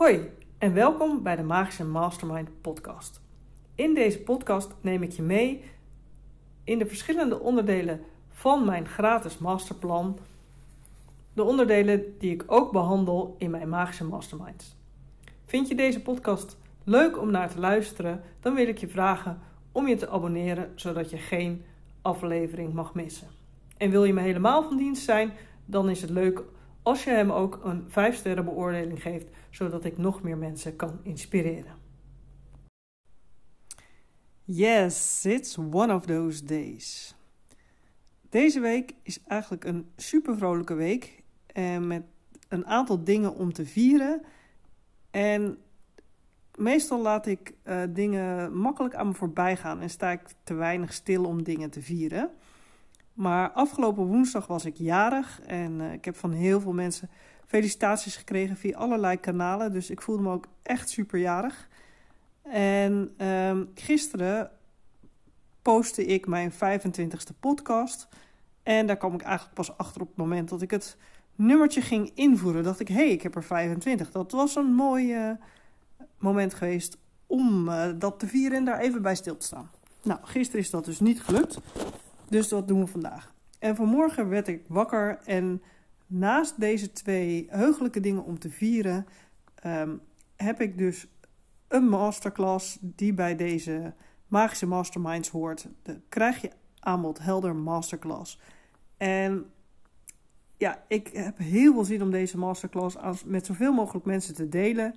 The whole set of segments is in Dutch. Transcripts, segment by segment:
Hoi en welkom bij de Magische Mastermind podcast. In deze podcast neem ik je mee in de verschillende onderdelen van mijn gratis masterplan. De onderdelen die ik ook behandel in mijn Magische Masterminds. Vind je deze podcast leuk om naar te luisteren? Dan wil ik je vragen om je te abonneren zodat je geen aflevering mag missen. En wil je me helemaal van dienst zijn, dan is het leuk als je hem ook een 5 sterren beoordeling geeft, zodat ik nog meer mensen kan inspireren. Yes, it's one of those days. Deze week is eigenlijk een super vrolijke week en met een aantal dingen om te vieren. En meestal laat ik uh, dingen makkelijk aan me voorbij gaan en sta ik te weinig stil om dingen te vieren. Maar afgelopen woensdag was ik jarig en uh, ik heb van heel veel mensen felicitaties gekregen via allerlei kanalen. Dus ik voelde me ook echt superjarig. En uh, gisteren postte ik mijn 25ste podcast. En daar kwam ik eigenlijk pas achter op het moment dat ik het nummertje ging invoeren. Dacht ik, hé, hey, ik heb er 25. Dat was een mooi uh, moment geweest om uh, dat te vieren en daar even bij stil te staan. Nou, gisteren is dat dus niet gelukt. Dus dat doen we vandaag. En vanmorgen werd ik wakker en naast deze twee heugelijke dingen om te vieren, um, heb ik dus een masterclass die bij deze magische masterminds hoort. De krijg je aanbod helder masterclass. En ja, ik heb heel veel zin om deze masterclass met zoveel mogelijk mensen te delen.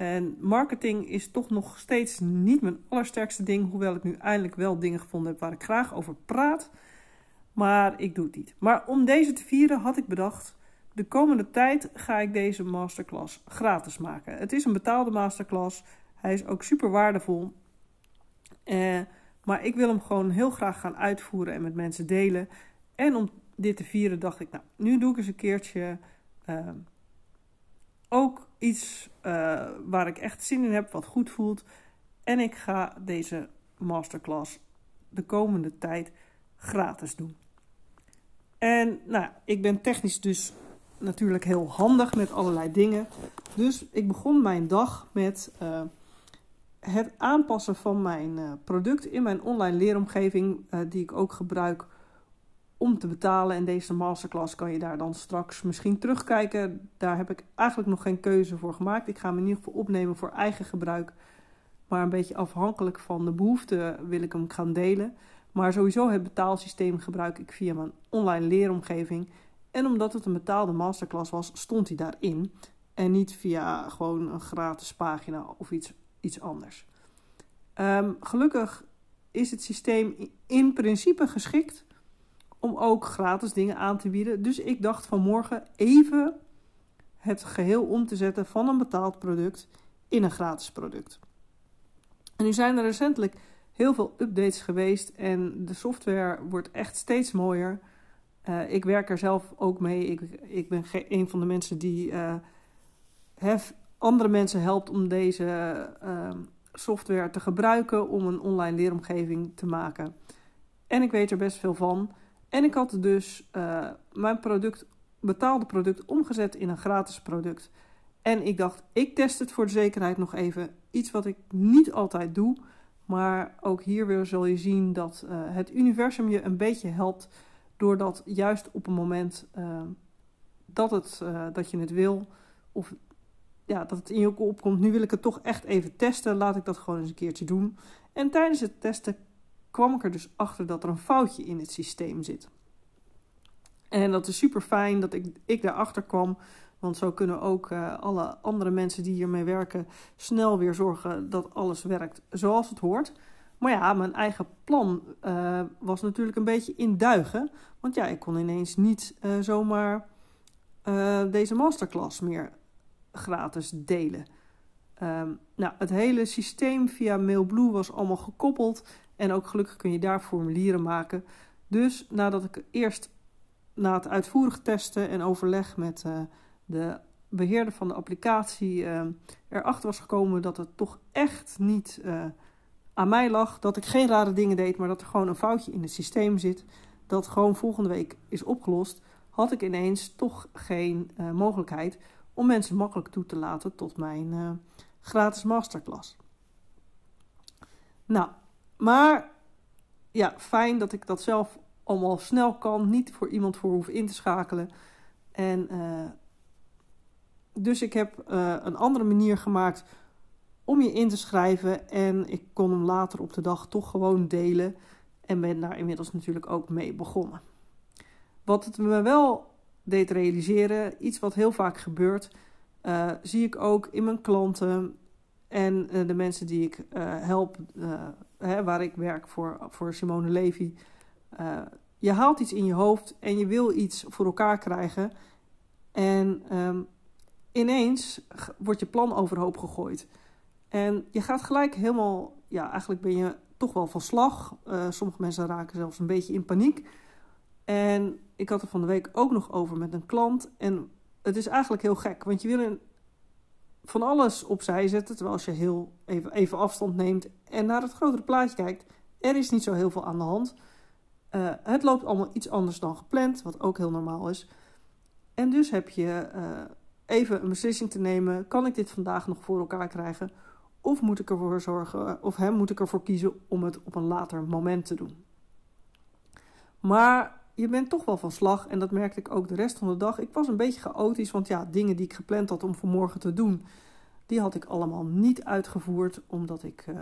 En marketing is toch nog steeds niet mijn allersterkste ding. Hoewel ik nu eindelijk wel dingen gevonden heb waar ik graag over praat. Maar ik doe het niet. Maar om deze te vieren had ik bedacht. De komende tijd ga ik deze masterclass gratis maken. Het is een betaalde masterclass. Hij is ook super waardevol. Eh, maar ik wil hem gewoon heel graag gaan uitvoeren en met mensen delen. En om dit te vieren dacht ik, nou, nu doe ik eens een keertje uh, ook iets uh, waar ik echt zin in heb, wat goed voelt. En ik ga deze masterclass de komende tijd gratis doen. En nou, ik ben technisch dus natuurlijk heel handig met allerlei dingen. Dus ik begon mijn dag met uh, het aanpassen van mijn uh, product in mijn online leeromgeving, die ik ook gebruik om te betalen. En deze masterclass kan je daar dan straks misschien terugkijken. Daar heb ik eigenlijk nog geen keuze voor gemaakt. Ik ga hem in ieder geval opnemen voor eigen gebruik. Maar een beetje afhankelijk van de behoefte wil ik hem gaan delen. Maar sowieso het betaalsysteem gebruik ik via mijn online leeromgeving. En omdat het een betaalde masterclass was, stond hij daarin. En niet via gewoon een gratis pagina of iets, iets anders. Um, gelukkig is het systeem in principe geschikt om ook gratis dingen aan te bieden. Dus ik dacht vanmorgen even het geheel om te zetten van een betaald product in een gratis product. En nu zijn er recentelijk heel veel updates geweest en de software wordt echt steeds mooier. Uh, ik werk er zelf ook mee. Ik, ik ben een van de mensen die hef, andere mensen helpt om deze uh, software te gebruiken om een online leeromgeving te maken. En ik weet er best veel van. En ik had dus uh, mijn product, betaalde product omgezet in een gratis product. En ik dacht, ik test het voor de zekerheid nog even. Iets wat ik niet altijd doe. Maar ook hier weer zul je zien dat uh, het universum je een beetje helpt. Doordat juist op een moment uh, dat, het, dat je het wil. Of ja, dat het in je opkomt. Nu wil ik het toch echt even testen. Laat ik dat gewoon eens een keertje doen. En tijdens het testen kwam ik er dus achter dat er een foutje in het systeem zit. En dat is super fijn dat ik, ik daarachter kwam. Want zo kunnen ook uh, alle andere mensen die hiermee werken snel weer zorgen dat alles werkt zoals het hoort. Maar ja, mijn eigen plan uh, was natuurlijk een beetje in duigen. Want ja, ik kon ineens niet uh, zomaar deze masterclass meer gratis delen. Um, nou, het hele systeem via Mailblue was allemaal gekoppeld. En ook gelukkig kun je daar formulieren maken. Dus nadat ik eerst na het uitvoerig testen en overleg met uh, de beheerder van de applicatie uh, erachter was gekomen dat het toch echt niet uh, aan mij lag. Dat ik geen rare dingen deed, maar dat er gewoon een foutje in het systeem zit. Dat gewoon volgende week is opgelost. Had ik ineens toch geen mogelijkheid om mensen makkelijk toe te laten tot mijn gratis masterclass. Nou, maar ja, fijn dat ik dat zelf allemaal snel kan, niet voor iemand voor hoef in te schakelen. En uh, dus ik heb uh, een andere manier gemaakt om je in te schrijven. En ik kon hem later op de dag toch gewoon delen. En ben daar inmiddels natuurlijk ook mee begonnen. Wat het me wel deed realiseren, iets wat heel vaak gebeurt, uh, zie ik ook in mijn klanten en uh, de mensen die ik help, hè, waar ik werk voor, voor Simone Levy. je haalt iets in je hoofd en je wil iets voor elkaar krijgen. En um, ineens wordt je plan overhoop gegooid. En je gaat gelijk helemaal, ja, eigenlijk ben je toch wel van slag. Sommige mensen raken zelfs een beetje in paniek. En ik had er van de week ook nog over met een klant. En het is eigenlijk heel gek, want je wil van alles opzij zetten. Terwijl als je heel even, even afstand neemt en naar het grotere plaatje kijkt, er is niet zo heel veel aan de hand. Uh, het loopt allemaal iets anders dan gepland, wat ook heel normaal is. En dus heb je uh, even een beslissing te nemen: kan ik dit vandaag nog voor elkaar krijgen? Of moet ik ervoor zorgen, of hem moet ik ervoor kiezen om het op een later moment te doen? Maar je bent toch wel van slag en dat merkte ik ook de rest van de dag. Ik was een beetje chaotisch, want ja, dingen die ik gepland had om vanmorgen te doen, die had ik allemaal niet uitgevoerd, omdat ik uh,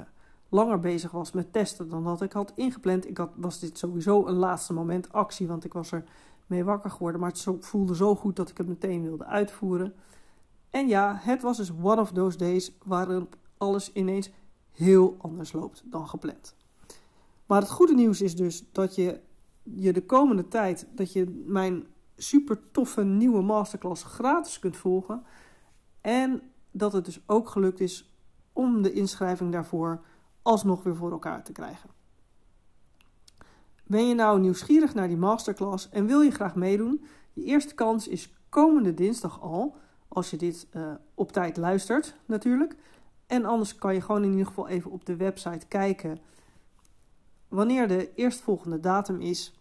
langer bezig was met testen dan dat ik had ingepland. Ik had, was dit sowieso een laatste moment actie, want ik was er mee wakker geworden. Maar het voelde zo goed dat ik het meteen wilde uitvoeren. En ja, het was dus one of those days waarop alles ineens heel anders loopt dan gepland. Maar het goede nieuws is dus dat je je de komende tijd dat je mijn super toffe nieuwe masterclass gratis kunt volgen. En dat het dus ook gelukt is om de inschrijving daarvoor alsnog weer voor elkaar te krijgen. Ben je nou nieuwsgierig naar die masterclass en wil je graag meedoen? Je eerste kans is komende dinsdag al, als je dit uh, op tijd luistert natuurlijk. En anders kan je gewoon in ieder geval even op de website kijken wanneer de eerstvolgende datum is.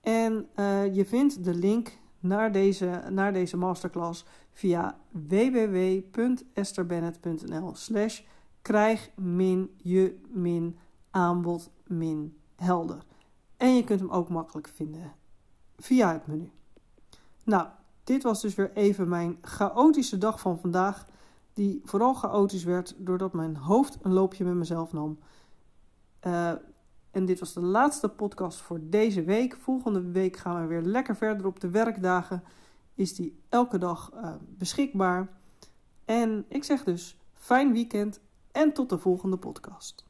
En uh, je vindt de link naar deze, naar deze masterclass via www.esterbennett.nl slash krijg min je min aanbod min helder. En je kunt hem ook makkelijk vinden via het menu. Nou, dit was dus weer even mijn chaotische dag van vandaag. Die vooral chaotisch werd doordat mijn hoofd een loopje met mezelf nam. Uh, en dit was de laatste podcast voor deze week. Volgende week gaan we weer lekker verder op de werkdagen. Is die elke dag uh, beschikbaar. En ik zeg dus fijn weekend en tot de volgende podcast.